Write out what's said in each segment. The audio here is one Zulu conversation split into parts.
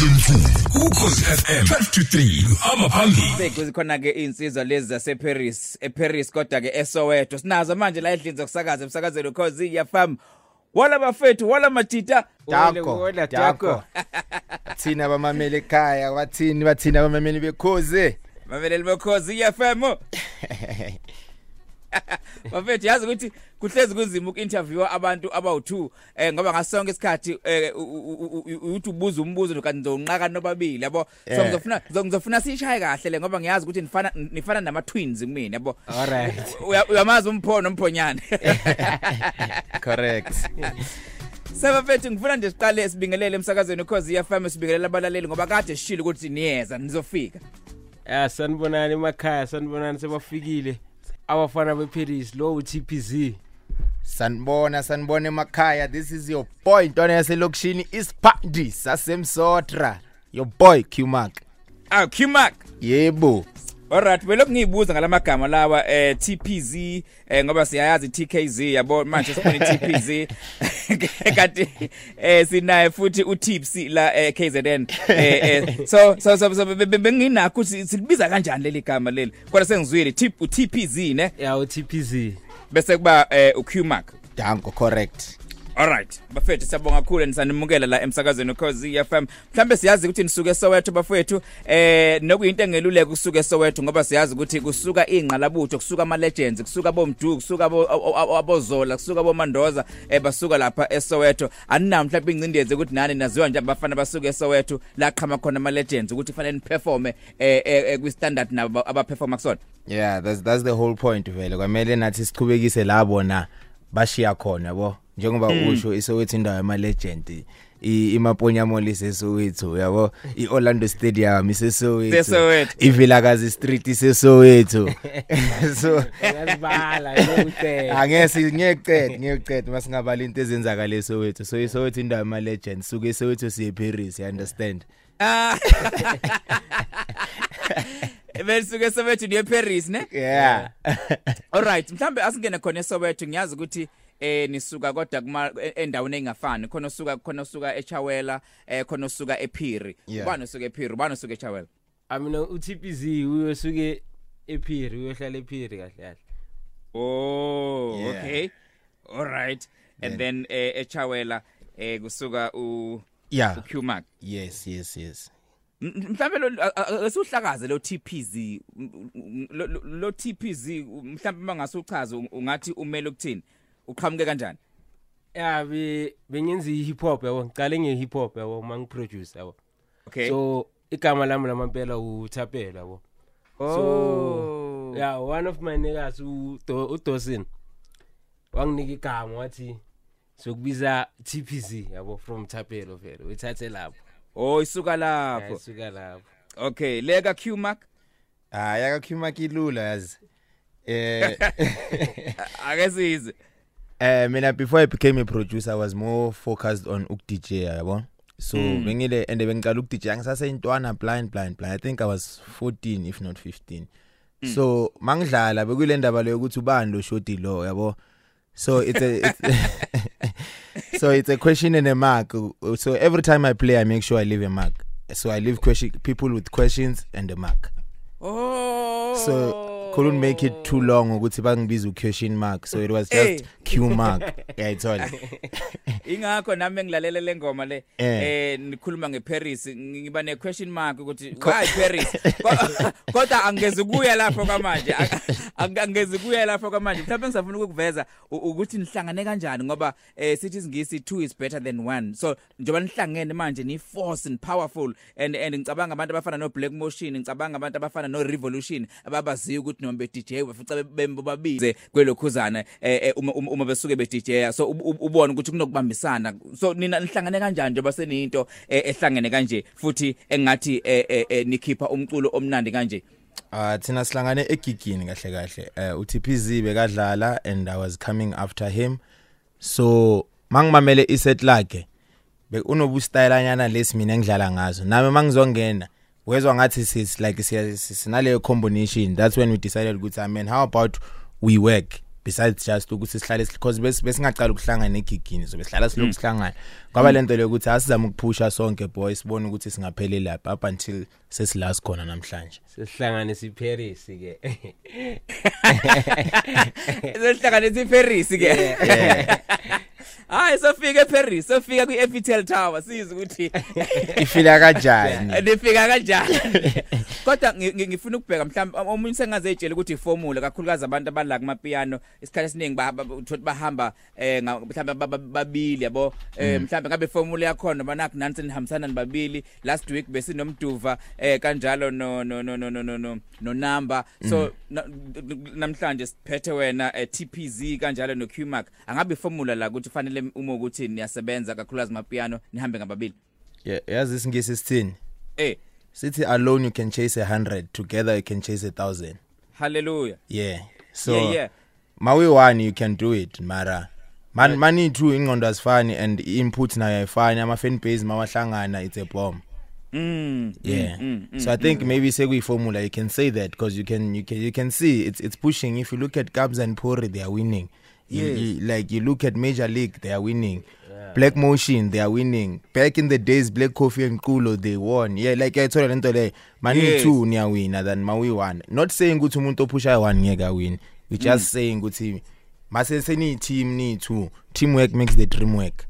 Mthimkhulu ukhozi FM 12 to 3 uhamba phambili Sekuze khona ke insizwa lezi zase Paris eParis kodwa ke eSoweto. Sinazo manje la endlini zokusakaza emsakazweni cause iyafam wala bafethu wala matita Dako, Wala, Dako. Thina abamameli ekhaya, bathini bathina abamameli bekhozi. Mameleli bekhozi iyafam Bafethu yazi ukuthi kuhlezi kunzima ukinterviewa abantu abawu2 eh ngoba ngasonke isikhathi eh uthi ubuza umbuzo kanti ndonqaka nobabili yabo so Yeah. ngizofuna ngizofuna sishaye kahle le ngoba ngiyazi ukuthi nifana nifana nama twins kumina yabo Alright. Uya- uyamazi umphono umphonyane Correct. Sebafethu ngifuna nje siqale sibingelele emsakazweni cause FM sibingelela abalaleli ngoba kade sishilo ukuthi niyeza nizofika. ya sanibonani emakhaya sanibonani sebafikile abafana beParis lo uTPZ Sanibona sanibona emakhaya. This is your boy Ntwana yaselokishini Ispandi sasemsotra. Your boy Q Mark. Ah Qmark. Yebo. Alright, belokhu ngiyibuza ngalamagama lawa eh TPZ eh ngoba siyayazi TKZ yabo manje sifuna TPZ kanti eh sinaye futhi uTipsy la eh KZN eh eh, so so so so, be- be- benginakho ukuthi silibiza kanjani leli gama leli? Kodwa sengizwile tip uTPZ ne? Ya uTPZ bese kuba eh uQmark Danko correct. Alright, bafethu siyabonga kakhulu nisanimukela la emsakazweni cause FM. Mhlambe siyazi ukuthi nisuke eSoweto bafethu eh nokuyinto engeluleke kusuka eSoweto ngoba siyazi ukuthi kusuka ingqalabutho, kusuka ama legends, kusuka bomdu, kusuka abo- abo- abozola, kusuka bomandoza eh basuka lapha eSoweto. Anina mhlawumbe incindezi ukuthi nani naziwa nje abafana basuka eSoweto la qhama khona ama legends ukuthi fanele niperforme eh eh, kwi standard nabo abaperforma kusona. Yeah, that's that's the whole point vele. Kwamele nathi siqhubekise labo na bashiya khona yabo. Njengoba usho isowethu indawo yama legend. i imaponyamoli sesowethu yabo iOrlando Stadium isesowethu Sesowetho. ivilakazi street isesowethu so ngazibala ngikucela angese ngiyeceda ngiyeceda masingabala into ezenzakala esowethu so isowethu indawo yama legend suke esowethu siye Paris you understand Ah. Besuke Soweto niye Paris ne? yeah Alright, mhlambe asingene khona eSoweto ngiyazi ukuthi eh nisuka kodwa kuma e- endaweni engafani khona osuka khona osuka eChawela eh khona osuka ePhiri. Ubani osuka ePhiri? Ubani osuka eChawela? Amina uTPZ uyosuke ePhiri uyohlala ePhiri kahle kahle. Oh Yeah. okay. Alright and then eh eChawela eh kusuka u yeah. uQmark yes yes yes. Mhlambe lo asuhlakaze lo TPZ lo TPZ mhlambe mangasuchaza ungathi umele ukuthini? Uqhamuke kanjani? Ya be bengenza ihip hop yabo. Ngicale nge hip hop yabo mangiproduce yabo. Okay. So igama lami lamampela uThapela yabo. Oh. yeah one of my niggas uDo- uDosin wanginika igama wathi sokubiza TPZ yabo from Thapelo vele uyithathe lapho. Oh isuka lapho. yasuka lapho. Okay, lega Qmark. ah yakakhima kilula yazi. Eh Ake size. Eh mina before I became a producer I was more focused on uk DJ yabo. So Mm. bengile and bengicala uk DJ ngisase intwana blind blind blind. I think I was 14 if not 15. Mm. So mangidlala bekule ndaba leyo ukuthi ubani lo shoti lo yabo. So it's a it's So it's a question and a mark. So every time I play I make sure I leave a mark. So I leave question people with questions and a mark. Oh. So couldn't make it too long ukuthi bangibiza u question mark. So it was Hey. just Q mark. Yeah, it's all. ingakho nami ngilalela lengoma le Eh. eh nikhuluma ngeParis ngiba ne question mark ukuthi why Paris Ko- kodwa angeze kuya lapho kwamanje Ang- angeze kuya lapho kwamanje mhlawumbe ngisafuna ukuveza u- ukuthi nihlangane kanjani ngoba eh sithi singisi 2 is better than 1 so njengoba nihlangene manje ni force and powerful and and ngicabanga abantu abafana no Black Motion ngicabanga abantu abafana no Revolution ababaziyo ukuthi noma be DJ bafica bembo babize kwelokhuzana eh eh, uma uma- besuke be DJ so ub- ub- ubone ukuthi kunokubambisana so nina nihlangane kanjani njengoba seninto eh, ehlangene kanje futhi engathi nikhipha umculo omnandi kanje Ah thina sihlangane egigini kahle kahle. Eh uTPZ bekadlala and I was coming after him. So mangimamele iset lakhe be unobu style anyana lesi mina engidlala ngazo. Nami mangizongena wezwa ngathi sis like siya- sinale combination. That's when we decided ukuthi I mean how about we work? Besides just ukuthi sihlale because bes besingaqala ukuhlangana egigini so besihlala silokhu sihlangana kwaba lento le ukuthi asizama ukuphusha sonke boy sibone ukuthi singapheli lapha up until sesilast khona namhlanje. Sesihlanganisa iParis ke Sesihlanganisa iParis ke. Hayi sofika eParis, sofika kwiEffel Tower siza ukuthi ifila kanjani? Nifika kanjani. Kodwa ngi- ngi- ngifuna ukubheka mhlawumbe omunye sengaze etshela ukuthi iformula kakhulukazi abantu abala kuma piano isikhathi esiningi uthola bahamba eh mhlawumbe ba- ba- babili yabo? Eh mhlawumbe ngabe formula yakhona banakho nansi nihambisana nibabili last week besinomduva eh kanjalo no no no no no no no no number. So na- namhlanje siphethe wena eh, TPZ kanjalo no QMark. Angabe iformula la ukuthi fanele uma ukuthi niyasebenza kakhulukazi mapiano nihambe ngababili. Yeah yazi isingisi sithini eh. Sithi alone you can chase a 100 together you can chase a 1000 hallelujah. Yeah so yeah yeah. mawe one you can do it mara. Man mani two ingqondo asifani and input nayo ayifani ama fan base mawahlangana it's a bomb. Mm yeah. mm, mm, so i think maybe sekuyi formula you can say that because you can you can you can see it's it's pushing. If you look at Cubs and Pori they are winning. You, Yes. you, like you look at major league they are winning. Black Motion they are winning. Back in the days Black Coffee and Kulo they won. Yeah like I told lento le mani Yes. two niya wina than mawi one. Not saying ukuthi umuntu ophusha one ngeke win. We just saying ukuthi mase seni team ni two. Teamwork makes the dream work.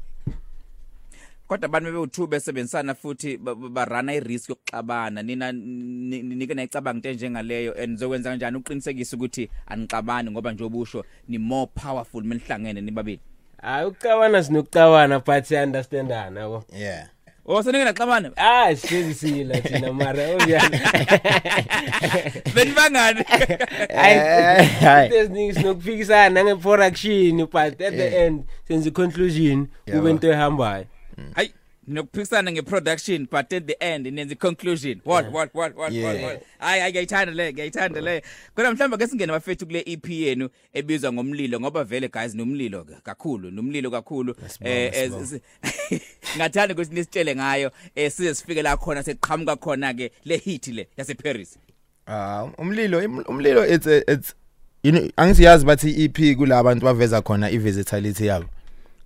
Kodwa abantu bewu2 besebenzisana futhi ba- ba- barana irisk yokuxabana. Nina ni- ni- nike nayicabanga into njengaleyo and zokwenza kanjani? Uqinisekisa ukuthi anixabani ngoba nje obusho ni more powerful menihlangene nibabili hayi ukucabana sinokucabana but siyanderstandana yabo. Yeah. Oh senike naxabana ah sihlezi sila thina mara. Oyana benibangani? Hayi there's sinokufikisana nangeproduction but at the Yeah. end senze conclusion Yabo. kube into ehambayo. Hayi nokuphikisana ngeproduction but at the end nenza conclusion. What what what what Yeah. what? Hayi hayi ngiyayithanda le ngiyayithanda le. Kodwa mhlawumbe ke singene bafethu kule EP yenu ebizwa ngomlilo ngoba vele guys nomlilo ke kakhulu nomlilo kakhulu. Eh eh, ngathanda ukuthi nisitshele ngayo eh size sifike la khona seqhamuka khona ke le hit le yase Paris Ah umlilo umlilo it's it's you know angisiyazi bathi EP kulabantu baveza khona iversatility yabo.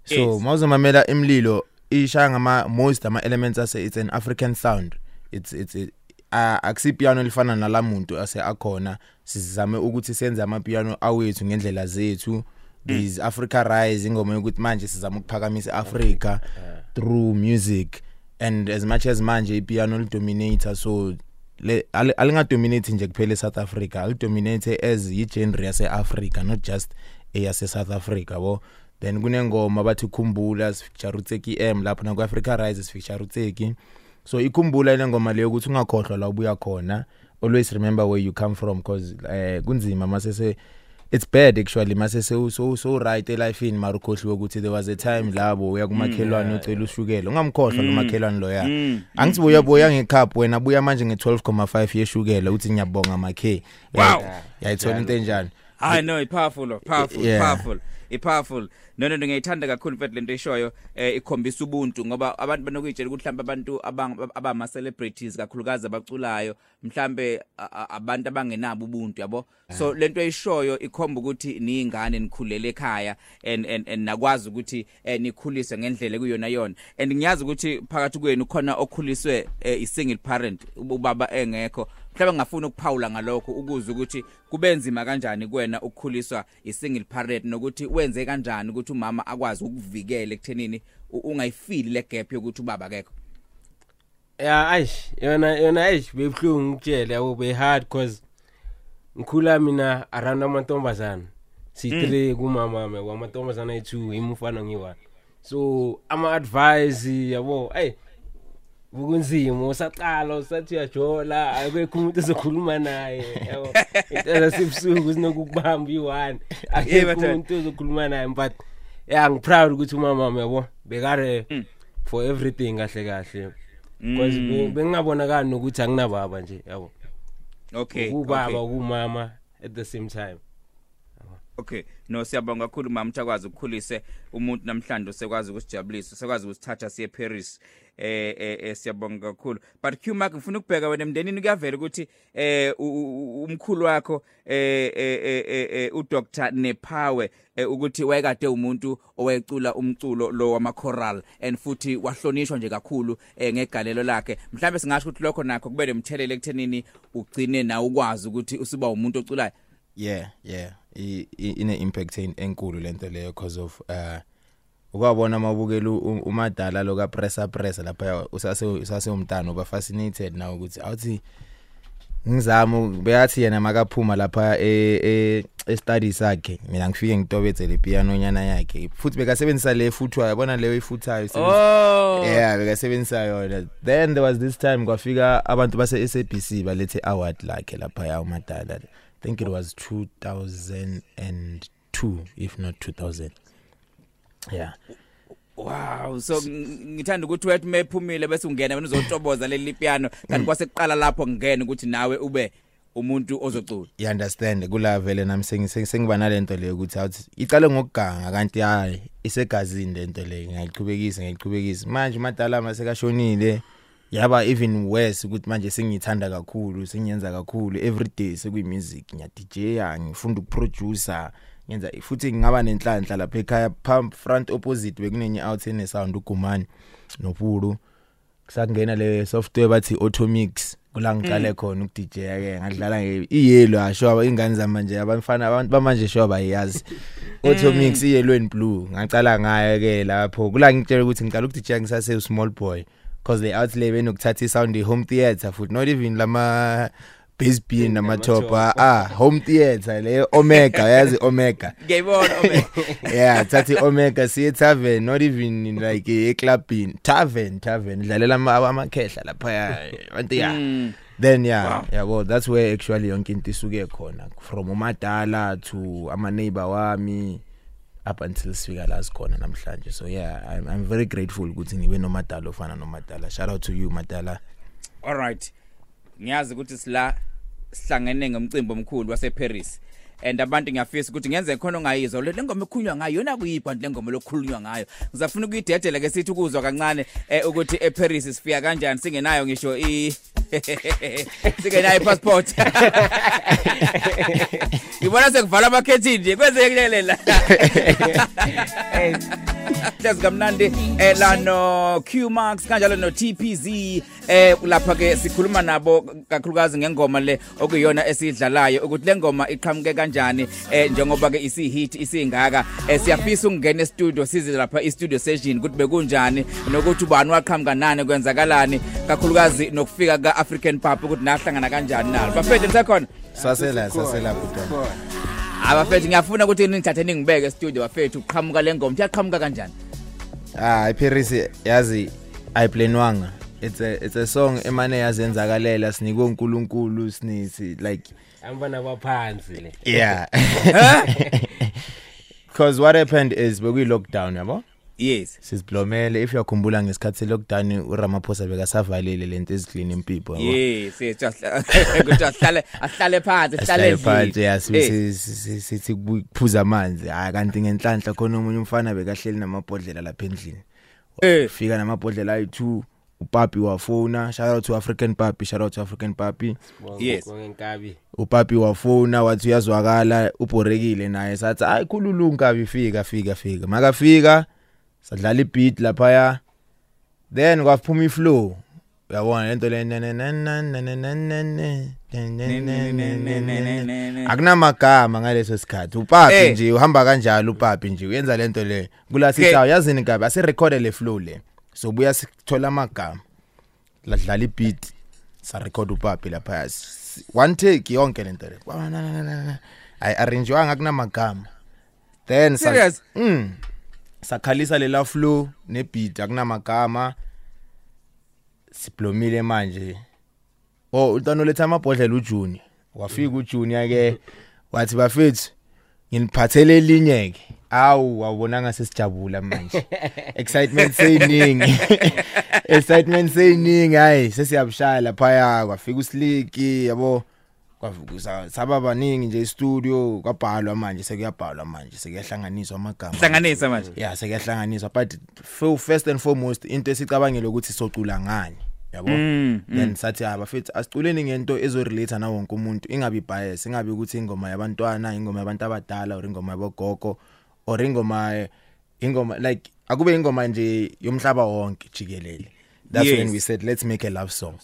So mawuzomamela imlilo ishaya ngama most ama elements ase it's an African sound. It's it's it, uh, akusi piano lifana nalamuntu ase akhona. Sizame ukuthi senze ama piano awethu ngendlela zethu. These Africa Rise ingoma yokuthi manje sizama ukuphakamisa Africa through music. And as much as manje ipiano lidominator so le ali- alingadominate nje kuphela eSouth Africa. Alidominate as igenre yase Africa not just eyase South Africa bo. Then kunengoma bathi khumbula sifeatureteki M lapho na ku Africa Rise sifeatureteki so ikhumbula le ngoma leyo ukuthi ungakhohlwa la ubuya khona. Always remember where you come from because eh kunzima masese it's bad actually mase so so so right elifeini marukhohliwe ukuthi there was a time labo uya kumakhelwane ucela ushukela ungamkhohlwa lo makhelwane lo ya angithi buya buya ngecup wena buya manje nge12.5 yeshukela uthi ngiyabonga makhe Wow. yayithola into enjani? No ipowerful powerful Yeah. powerful. Ipowerful. No no no ngiyayithanda kakhulu mfethu lento eshoyo eh ikhombisa ubuntu ngoba abantu banokuyitshela ukuthi mhlawumbe abantu abang- abama celebrities kakhulukazi abaculayo mhlawumbe a- a- abantu abangenabo ubuntu yabo? So lento eshoyo ikhomba ukuthi niyingane nikhulele ekhaya and and and nakwazi ukuthi eh, nikhuliswe ngendlela kuyona yona. And ngiyazi ukuthi phakathi kwenu khona okhuliswe eh, i single parent ubaba engekho. Mhlawumbe ngafuna ukuphawula ngalokho ukuze ukuthi kubenzima kanjani kuwena ukukhuliswa i single parent nokuthi wenze kanjani ukuthi umama akwazi ukuvikela ekuthenini u- ungayifili le gap yokuthi ubaba akekho? Ya aish yona yona aish bebhlungu ngitshela yabo be hard cause ngikhula mina around amantombazana si3 kumama wami kwamantombazana ayi2 imufana ngiyi1 so ama advice yabo ay bukunzima usaqala usathi uyajola akekho umuntu ozokhuluma naye yabo. Intela sibusuku sinokukubamba i1 Yeah, akekho but, uh, umuntu ozokhuluma naye but yeah ngiproud ukuthi umama wami yabo bekare Mm. for everything kahle kahle. Because be- bengingabonakali nokuthi anginababa nje yabo. Okay ubaba okay. kumama at the same time. Okay, no siyabonga kakhulu mama uthakwazi ukukhulise umuntu namhlanje sekwazi ukusijabulisa, sekwazi ukusithatha siye Paris. Eh eh eh, siyabonga kakhulu. But Q Mark ngifuna ukubheka wena emndenini kuyavela ukuthi eh umkhulu wakho eh eh eh, eh u Dr Nepawe ukuthi wayekade umuntu owecula umculo lo wama choral and futhi wahlonishwa nje kakhulu ngegalelo lakhe. Mhlawumbe singasho ukuthi lokho nakho kube nemthelele ekuthenini ugcine na ukwazi ukuthi usuba umuntu oculayo. yeah yeah ine impact en- enkulu lento leyo because of uh ukwabona mabukela u- umadala lo ka pressa pressa lapha usase usase umntana uba fascinated now ukuthi awuthi ngizama beyathi yena makaphuma lapha e e- e study sakhe mina ngifike ngitobethe le piano nyana yakhe. Futhi bekasebenzisa le futhwa yabona leyo ifuthayo Oh. yeah bekasebenzisa yona. Then there was this time kwafika abantu base SABC balethe award lakhe lapha ya umadala. I think it was 2002 if not 2000 yeah. Wow so ng- ngithanda ukuthi wethu mephumile bese ungena wena uzotoboza leli piano kanti kwasekuqala lapho ngene ukuthi nawe ube umuntu ozocula you understand kula vele nami sengiba nalento leyo ukuthi awuthi icale ngokuganga kanti hayi isegazini lento leyo ngayiqhubekisa ngayiqhubekisa manje madala masekashonile yaba even worse ukuthi manje sengiyithanda kakhulu sengiyenza kakhulu. Every day sekuyimusic ngiya DJya ngifunda ukuproducer ngenza futhi ngingaba nenhlanhla lapha ekhaya pump front opposite bekunenye out ene sound ugumani nopulu kusakungena le software bathi automix kula ngiqale khona ukudj ke ngadlala nge iyellow asho ingane zamanje abafana abantu bamanje sho bayazi. Automix iyellow and blue ngacala ngayo ke lapho. Kula ngitshela ukuthi ngiqala ukudj ngisase small boy because they out le benokuthatha isound e home theater futhi not even lama bass B nama top ah home theater le omega yazi omega. Ngiyibona ome yeah thathi omega siye tavern not even in like e clubini tavern tavern dlalela ama- amakhehla lapha abantu yeah. Mm. then yeah yeah well that's where actually yonke into isuke khona from umadala to ama neighbor wami up until sifika la sikhona namhlanje. So yeah I'm, i'm very grateful ukuthi ngibe nomadala ofana nomadala. Shout out to you madala. All right. Ngiyazi ukuthi sila sihlangene ngomcimbi omkhulu wase Paris and abantu ngiyafisa ukuthi ngenze khona ongayizwa. Le ngoma ekhunywa ngayo yona kuyibhandi lengoma lokukhulunywa ngayo. Ngizafuna ukuyidedela ke sithi ukuzwa kancane eh, ukuthi eParis sifika kanjani singenayo ngisho i singenayo passport ngibona sekuvala amakhethini nje kwenzeke kulelela Hlezi kamnandi. Eh lano Q Max kanjalo no TPZ eh lapha ke sikhuluma nabo kakhulukazi ngengoma le okuyiyona esidlalayo ukuthi le ngoma iqhamuke kanjani. Eh njengoba ke isi hit isingaka. Eh siyafisa ukungena e-studio size lapha i-studio session ukuthi bekunjani nokuthi ubani waqhamuka nani kwenzakalani. Kakhulukazi nokufika ka African Pub ukuthi nahlangana kanjani nalo. Bafethu nisekhona sasela sasela butwana abafethu ngiyafuna ukuthi ningithathe ningibeke e-studio bafethu. Uqhamuka le ngoma. Iyaqhamuka kanjani? Ah, iParis yazi ayiplanwanga. It's a it's a song emane yazenzakalela sinikwe uNkulunkulu sinisi like ambona baphansi le. Yeah. Because what happened is bekuyi lockdown yabo. Yes. Siziblomele. If uyakhumbula ngesikhathi lockdown uRamaphosa bekasavalile lento eziclean impipho yes yes ukuthi ahlale ahlale phansi ahlale phansi Eh, yasi sithi kuphuza amanzi. Hayi kanti ngenhlanhla khona umunye umfana bekahleli namabhodlela lapha endlini. Eh. fika namabhodlela ayi2 upapi wafona shout out to African Papi shout out to African Papi. Yes. ngenkabi upapi wafona wathi uyazwakala ubhorekile naye sathi hayi khululunga bifika fika fika. Makafika sadlala ibeat laphaya then kwaphuma iflow uyabona lento le akunamagama ngaleso sikhathi upapi nje uhamba kanjalo upapi nje uyenza lento le kulasithawu yazini kabi asirekhode le flow le sobuya sithola amagama ladlala ibeat sarekhoda upapi lapha one take yonke lento le ayi arrange wanga kunamagama then serious mm sakhalisa lela flow ne beat akunamagama. Siblomile manje. Oh untano letha amabhodlela uJuni. Wafika uJuni ke wathi bafethu nginiphathele elinye ke. Awu wabonanga sesijabula manje. Excitement seyiningi. Excitement seyiningi hayi sesiyabushaya lapha kwafika usliki yabo. Kwavuka saba baningi nje studio kwabhalwa manje sekuyabhalwa manje sekuyahlanganiswa amagama. Hlanganisa manje. Yeah sekuyahlanganiswa but first and foremost into esicabangile ukuthi socula ngani yabo? Mm, then sathi aba futhi asiculeni ngento ezorelate na wonke umuntu ingabi bias ingabi ukuthi ingoma yabantwana ingoma yabantu abadala or ingoma yabogogo or ingoma ingoma like akube ingoma nje yomhlaba wonke jikelele. That's Yes. when we said let's make a love song.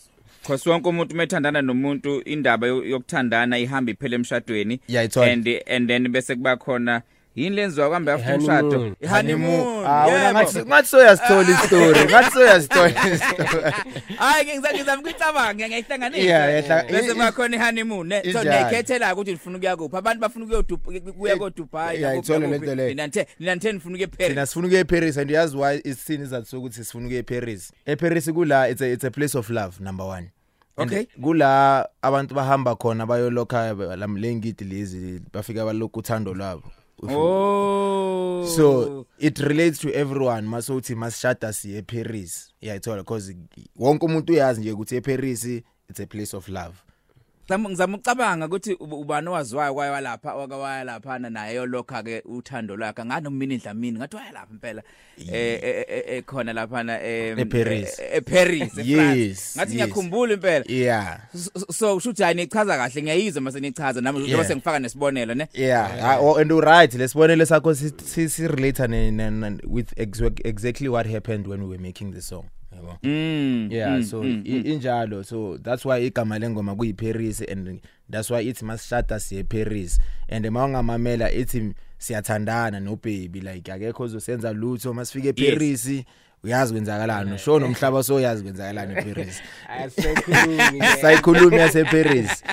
Cause wonke umuntu methandana nomuntu indaba yo- yokuthandana ihamba iphele emshadweni. Yeah, it's all- and and then bese kuba khona yini lenziwa kambe after I-honeymoon. umshado? Honeymoon. Ah wena yebo. ngathi ngathi soyasithola istory ngathi soyasithola istory. Hayi ngizama ngizama ukucabanga ngiyayihlanganisa. Yeah, yahla- bese i- bakhona ihoneymoon. Ne- so injalo. niyayikhethela ukuthi nifuna ukuya kuphi. Abantu bafuna ukuyodubai kuya Eh, ko Dubai yeah, ithole lento leyo. nina nithe nina nithe nifuna ukuya thina eParis sifuna ukuya eParis and yazi why isini izathu sokuthi sifuna ukuya eParis? eParis kula it's a it's a place of love number 1 Okay. kula abantu bahamba khona bayolokha lamlengidi lezi bafika balokhu uthando lwabo. Oh. So it relates to everyone masothi masishada siye eParis. Iyayithola because wonke umuntu uyazi nje ukuthi eParis it's a place of love. Ngizama ngizama ukucabanga ukuthi ub- ubani owaziwayo kwaye walapha wakawaya lapha naye yolokha ke uthando lwakhe. Ngani umini dlamini ngathi waya lapha impela eh eh, eh eh, khona lapha na em, E-Paris. eh, eParis Yes, eFrance ngathi ngiyakhumbula impela. Yeah. So- ukuthi hayi nichaza kahle ngiyayizwa mase nichaza nami njengoba Yeah. sengifaka nesibonelo ne? Yeah. Ah, oh, and you right lesibonele sakho si- relate with exa- exactly what happened when we were making the song. Yabo? Mm yeah mm, so mm, i- injalo so that's why igama lengoma kuyi Paris and that's why ithi masishada siye Paris and mawungamamela ithi siyathandana no baby like akekho ozosenza lutho. Masifike eParis uyazi kwenzakalani. Usho nomhlaba so uyazi kwenzakalani eParis. Asikhulumi. sayikhulumi yase Paris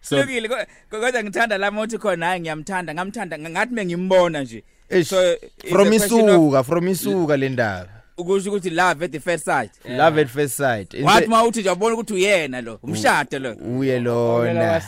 so Lokile ko- kodwa ngithanda la mothi khona hayi ngiyamthanda ngamthanda ngathi mengimbona nje. Eish, So, from isuka from isuka le ndaba. Ukusho ukuthi love at the first sight. Love at first sight. Wathi mawuthi nje wabona ukuthi uyena lo umshado lo. Uye lona.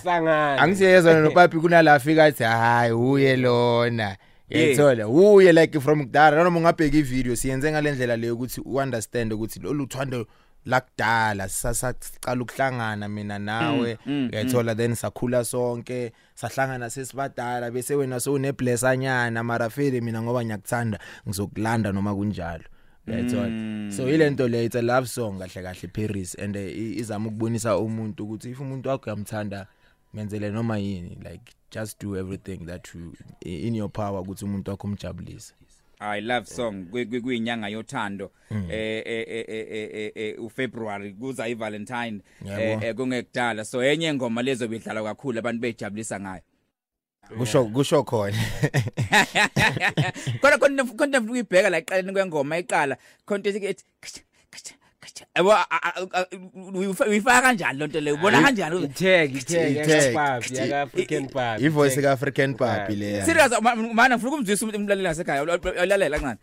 angisiyezona nopapi kunala afika athi hayi uye lona. Yes. yayithola uye like from kudala. Noma ungabheka ivideo siyenze ngalendlela leyo ukuthi uunderstand ukuthi lolu thando lakudala sasaqala ukuhlangana mina nawe uyayithola then sakhula sonke sahlangana sesibadala bese wena sowuneblessanyana mara fele mina ngoba ngiyakuthanda ngizokulanda noma kunjalo. Uyayithola? So ilento le it's a love song kahle kahle Paris and eh, i- izama ukubonisa umuntu ukuthi if umuntu wakho uyamthanda menzele noma yini like just do everything that you in your power ukuthi umuntu wakho umjabulise. I love song kwi- kwi- kuyinyanga yothando. Mm. eh eh eh eh, eh eh uFebruary kuza iValentine. Yabo. eh eh, kungekudala. So enye ingoma lezo bidlala kakhulu abantu bejabulisa ngayo. Kusho kusho khona. Kodwa konke konke ukuyibheka la eqaleni kwengoma iqala konke ethi ebo uyifaka kanjani lonto le ubona kanjani Itag, itag Itag. yakapapi, yaka African papi. ivoice ka African papi le serious ma- mana ngifuna ukumzwisa umuntu umlaleli ngasekhaya ulalela kancane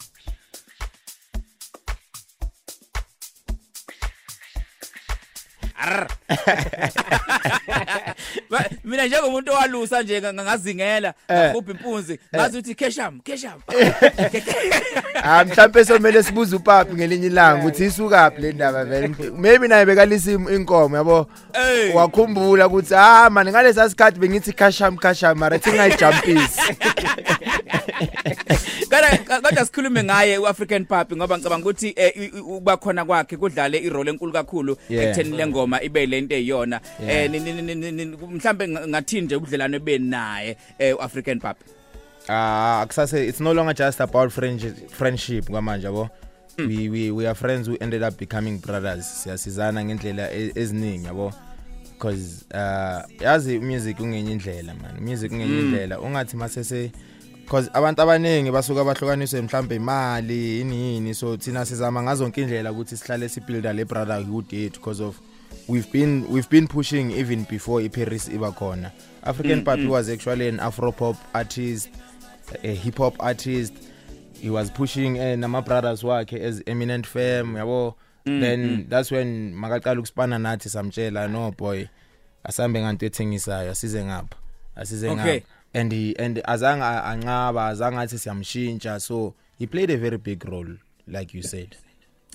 mina njengomuntu owalusa nje nga- ngazingela ngakhupha impunzi ngazi ukuthi kesham kesham ah mhlambe somele sibuze upapi ngelinye ilanga ukuthi isukaphi le ndaba? Vele maybe naye bekalisa im- inkomo yabo? Wakhumbula ukuthi ah man ngalesa sikhathi bengithi kasham kasham mara thi ngayijumpisi Kodwa sikhulume ngaye uAfrican Pub ngoba ngicabanga ukuthi eh, ukuba khona kwakhe kudlale irole enkulu kakhulu Yeah. ekutheni lengoma ibe lento eyiyona. Eh ni- ni- ni- ni- ni- mhlambe nga- ngathini nje ubudlelane benaye eh uAfrican Pub? Ah akusase it's no longer just about friendship friendship kwamanje yabo? We we we are friends who ended up becoming brothers. Siyasizana ngendlela e- eziningi yabo? Because uh yazi music ungenye indlela man. Music ungenye indlela. Ungathi masese because abantu abaningi basuka bahlukaniswe mhlambe imali ini yini. So thina sizama ngazo zonke indlela ukuthi sihlale sibuilda le brotherhood yethu because of we've been we've been pushing even before iParis iba khona. African Papi was actually an afro pop artist a hip hop artist. He was pushing uh, nama brothers wakhe as eminent fam yabo? Then that's when makaqala ukuspana nathi samtshela no boy asambe nganto ethengisayo asize ngapha asize Okay. ngapha. And he, and azange anqaba azange athi siyamshintsha. So he played a very big role like you said.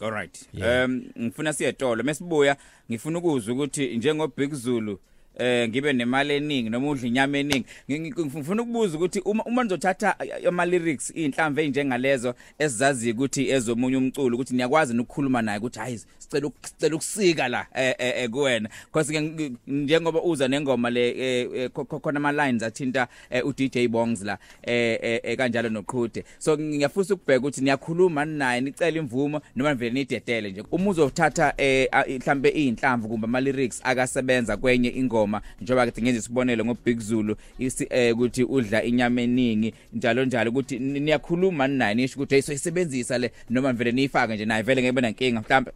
Alright. Yeah. Um ngifuna siyetolo mesibuya ngifuna ukuzwa ukuthi njengo Big Zulu eh ngibe nemali eningi noma udla inyama eningi. Ngi- ngi- ngifuna ukubuza ukuthi uma uma nizothatha ama lyrics inhlamvu enjengalezo esizazi ukuthi ezomunye umculo ukuthi niyakwazi ukukhuluma naye ukuthi hayi sicela uk- sicela ukusika la eh, eh eh, kuwena. Because ke ngi- njengoba uza nengoma le eh, eh, kho- kho- khona ama lines athinta eh, u DJ Bongs la eh eh, eh, kanjalo noqhude. So ngiyafisa ukubheka ukuthi niyakhuluma naye nicela imvumo noma vele nidedele nje. Uma uzothatha eh a- mhlambe inhlamvu kumbe ama lyrics akasebenza kwenye ingoma njengoba ke ngenza isibonelo ngo Big Zulu isi eh, ukuthi udla inyama eningi njalo njalo ukuthi ni- niyakhuluma naye nisho ukuthi hey soyisebenzisa le noma vele niyifake nje naye vele ngeke benankinga mhlambe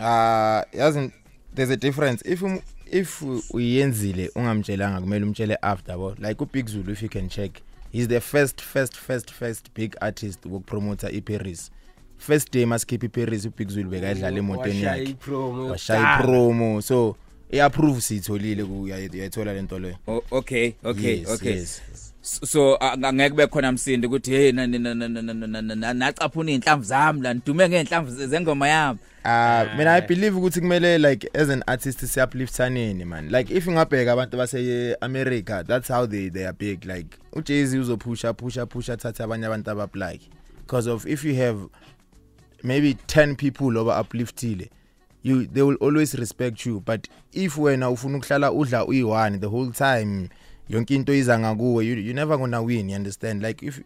Ah yazi there's a difference. If um, if uyenzile ungamtshelanga kumele umtshele after yabo like u Big Zulu if you can check he's the first first first first big artist wokupromote iParis. First day masikhipha iParis u Big Zulu bekadlala emotweni Washaya yakhe ipromo. Washaya yokuqala. promo so iapprove sitholile kuyayithola lento leyo. Okay okay yes, okay. yes. so angeke bekhona umsindo ukuthi hey nacaphuna inhlamvu zami la nidume ngeenhlamvu zengoma yami. Ah mina i believe ukuthi kumele like as an artist siyaphliftaneni man. Like if ngabheka abantu base America that's how they they are big. Like uJay-Z uzopusha pusha pusha thatha abanye abantu abablike because of if you have maybe 10 people oba upliftile you they will always respect you. But if wena ufuna ukuhlala udla uyi1 the whole time yonke into iza ngakuwe you, you never gonna win you understand? Like if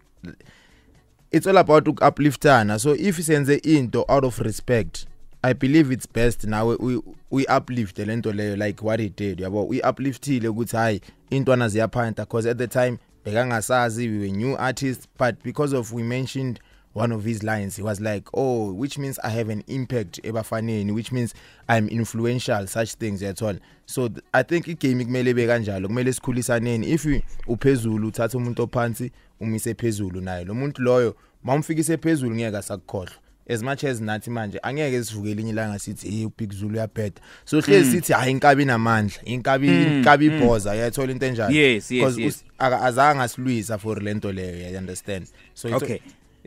it's all about ukuupliftana so if senze into out of respect i believe it's best nawe uyi- uyi-uplift lento leyo like what he did yabo? Uyi-upliftile ukuthi hayi intwana ziyaphanta because at the time bekangasazi we were new artists but because of we mentioned one of his lines he was like oh which means i have an impact ebafaneni which means i'm influential such things at all. So th- i think igame kumele ibe kanjalo kumele sikhulisaneni. If you- uphezulu uthatha umuntu ophansi umise phezulu naye. Lo muntu loyo mawumfikise phezulu ngeke asakukhohlwa. As much as nathi manje angeke sivuke linye ilanga sithi hey ubig zulu uyabheda. So hlezi sithi hayi inkabi inamandla inkabi inkabi ibhoza. Uyathola into enjalo. Yes, yes, 'Cause yes. us- aka- azange asilwisa for lento leyo you understand? So it's, Okay.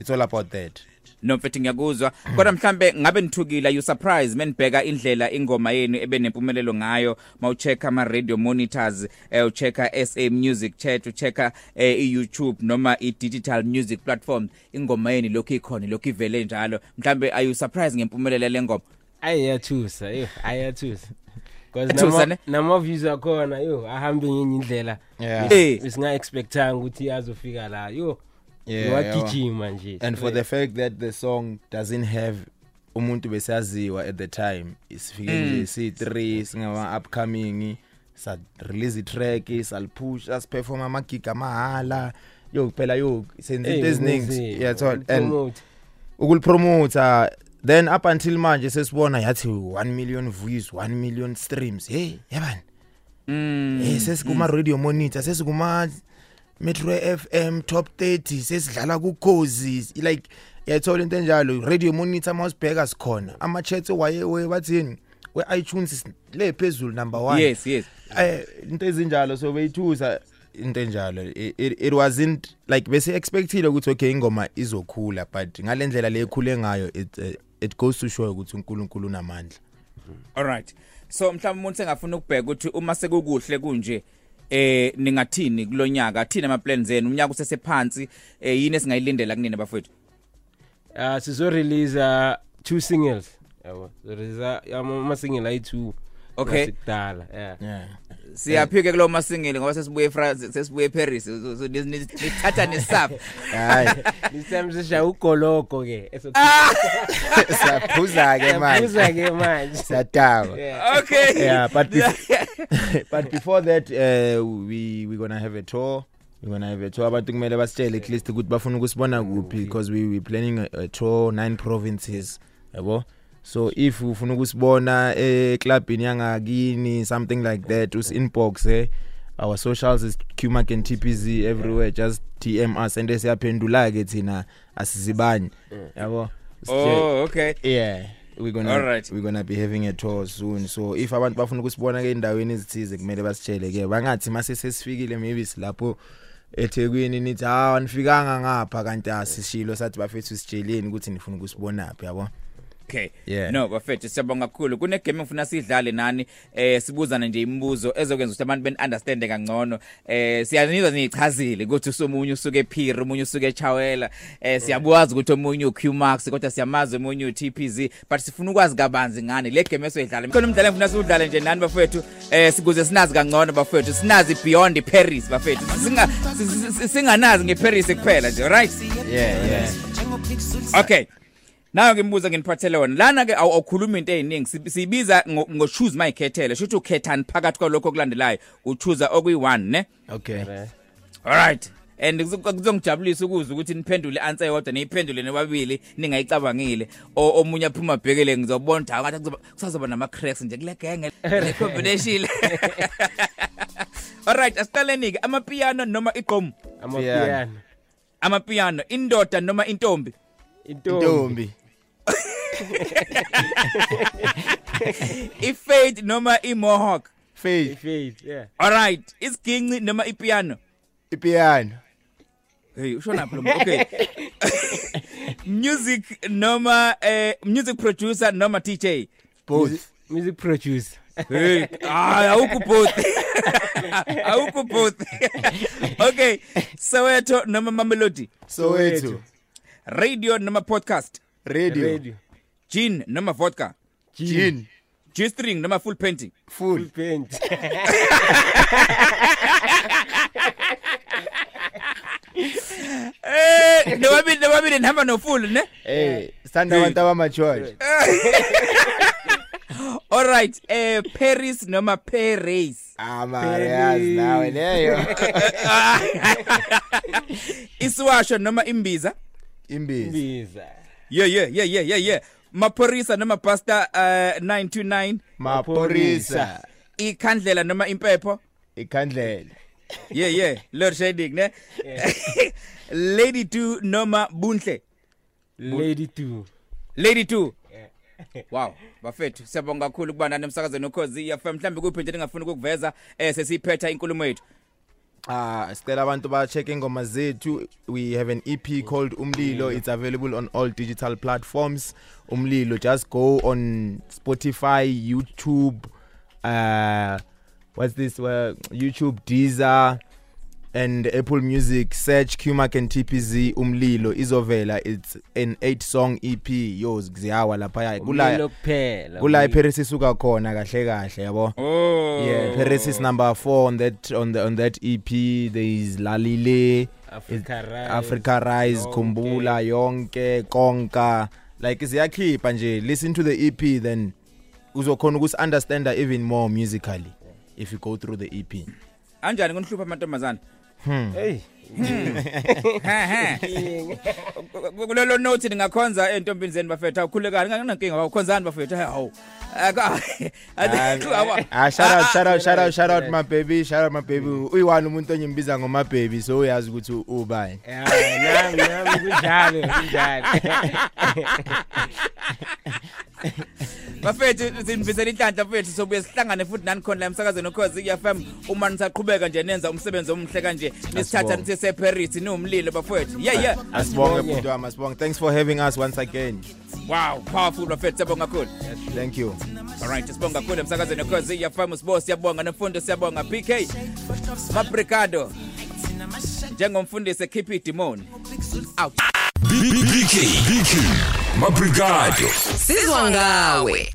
It's all about that. No mfethu ngiyakuzwa. Kodwa mhlambe ngabe nithukile you surprise menibheka indlela ingoma yenu ebe nempumelelo ngayo. Mawuchecka ama radio monitors eh uchecka SA Music Chat uchecka eh, iYouTube noma idigital music platform. Ingoma yenu lokho ikhona lokho ivele njalo. Mhlambe are you surprised ngempumelelo lengoma ayiyathusa yo ayiyathusa because Yathusa, ne? nama nama views akhona yo ahambe ngenye indlela. Yeah. Eh. besinga expectanga ukuthi azofika la yo Yeah, wagijima nje and for the fact that the song doesn't have umuntu besaziwa at the time isifike nje si3 singama upcoming sa release itrack salipusha siperform ama gig amahala yo kuphela yo senze Hey, into eziningi. ukuze yathola and upromote. ukulipromoter then up until manje sesibona yathi 1 million views 1 million streams. Hey yabani? Mm eh sesikuma radio monitor sesikuma Metro FM top 30 sesidlala kukhozi. Like yathola into enjalo radio monitor mawusibheka sikhona. Ama chats waye we bathini we iTunes le phezulu number 1 yes yes. Eh into ezinjalo so beyithusa into enjalo. It, it, wasn't like bese expectile ukuthi okay ingoma izokhula but ngalendlela lekhule ngayo it uh, it goes to show ukuthi uNkulunkulu unamandla. Alright. So mhlawumbe umuntu sengafuna ukubheka ukuthi uma sekukuhle kunje eh ningathini kulonyaka thina ama plans enu? Umnyaka usesephansi eh yini esingayilindela kunina bafowethu? Uh sizo release two singles. Yabo release ama single ayi two Okay. yeah. Yeah. Siyaphike kulo masingile ngoba sesibuye France sesibuye Paris So- so ni- ni- nithatha nesapha hayi this time sisha ugoloko ke siyaphuza ke manje. esokuza ke manje. Siyatawa yeah okay. Yeah but bef- but before that uh, we we going to have a tour. We're going to have a tour. Abantu kumele basitshele at least ukuthi bafuna ukusibona kuphi because we we planning a, a tour nine provinces. Yabo? So if ufuna ukusibona eclubini yangakini something like that us inbox eh our socials is qmark and tpz everywhere just dm us and siyaphendula ke thina asizibanye yabo? Oh okay. Yeah we're gonna Alright. we're gonna be having a tour soon. So if abantu bafuna ukusibona ke endaweni ezithize kumele basitshele ke bangathi mase sesifikile maybe silapho eThekwini nithi ha nifikanga ngapha kanti asishilo sathi bafethu sitsheleni ukuthi nifuna ukusibona phi yabo? Okay. Yeah. No, bafethu siyabonga kakhulu. Kune game engifuna sidlale nani eh sibuzana nje imibuzo ezokwenza ukuthi abantu ben understand kangcono. Eh siyanizwa nichazile ukuthi usomunye usuke ePhiri, umunye usuke eChawela. Eh siyabuwazi ukuthi omunye uQ Max kodwa siyamazi omunye uTPZ but sifuna ukwazi kabanzi ngani le game esoyidlala. Khona umdlalo engifuna siwudlale nje nani bafethu eh sikuze sinazi kangcono bafethu sinazi beyond Paris bafethu. Singa si- si- si- singanazi ngeParis kuphela nje, right? yeah yeah Okay. Nayo ngimbuza nginiphathele wona. Lana ke awukhuluma into eziningi Si- sibiza ngo ngo choose mayikhethele. Shuthi ukhethani phakathi kwalokho okulandelayo. Uchoose okuyi1 ne? okay Alright. And kuzo- kuzongijabulisa ukuzwa ukuthi niphendule answer yodwa niyiphendule nobabili ningayicabangile. O- Omunye aphuma bhekele ngizobona ukuthi akathi kuzoba kusazoba nama cracks nje kule genge le combination. Alright, asiqaleni ke amapiano noma igqom. amapiano Amapiano indoda noma intombi. intombi ntombi ifade noma imohawk. Faith faith yeah. Alright isiginci noma ipiano? Ipiano. Hey ushona phela umuntu. okay. Music noma eh music producer noma DJ both. Music producer. Hey ah awukho both. Awukho both. Okay soweto noma mamelody soweto. Radio noma podcast? Radio. Radio. Gin noma vodka. Gin. G string noma full painting. Full full paint. Eh nobabili nobabili nihamba no full ne? Eh sithanda abantu abamature alright eh paris noma paris. Ah mara yazi nawe leyo. Isiwasho noma imbiza. Imbizi biza yeah yeah yeah yeah yeah yeah. Maphorisa noma pasta uh, 929 maporisa ikhandlela noma impepho? Ikhandlela. Yeah yeah. Lord shedding ne? Lady 2 noma bunhle? Lady 2 lady 2 Wow, bafethu. Siyabonga kakhulu kuba nani emsakazweni ukhozi FM mhlambe kuphinde ningafuni ukuveza eh sesiphetha inkulumo yethu. Ah, sicela abantu ba check ingoma zethu. We have an EP called Umlilo. It's available on all digital platforms. Umlilo just go on Spotify, YouTube, uh what's this uh, YouTube, Deezer and Apple Music. Search Qmark and TPZ Umlilo izovela. It's an 8 song EP. Yo, ziyawa lapha. Kula Umlilo kuphela kula iParis isuka khona kahle kahle yabo. Oh. Yeah, Paris is number 4 on that on the on that EP. There is Lalile, Africa Rise Africa Rise, Yonke. Kumbula, Yonke, Konka. Like siyakhipha nje. Listen to the EP then uzokhona ukuthi understand even more musically if you go through the E EP. Anjani kunihlupha amantombazana? Hey Ha ha. Kulelo note ningakhonza entombini zeni bafethu awukhulekani nginankinga awukhonzani bafethu. Aka. Ah, shout out, shout out, shout out, shout out my baby, shout out my baby. Uyiwani umuntu onyimbiza ngoma baby, so uyazi ukuthi ubani. ya nami nami kunjalo kunjalo Bafethu sinibisela inhlanhla bafethu sobuye sihlangane futhi nani khona la emsakazweni ukhozi FM uma nisaqhubeka nje nenza umsebenzi omuhle kanje nisithatha nithi seParis niwumlilo bafethu. Yeah yeah. Asibonge Asibonge. bhuti wami, asibonge. Thanks for having us once again. Wow, powerful bafethu siyabonga kakhulu. Thank you. Alright, sibonga kakhulu emsakazweni ukhozi ya famous boss siyabonga nemfundo siyabonga PK. Mabricado. Njengomfundisi keep it demon. Out. BK, BK, Mabrigado. Sizwa ngawe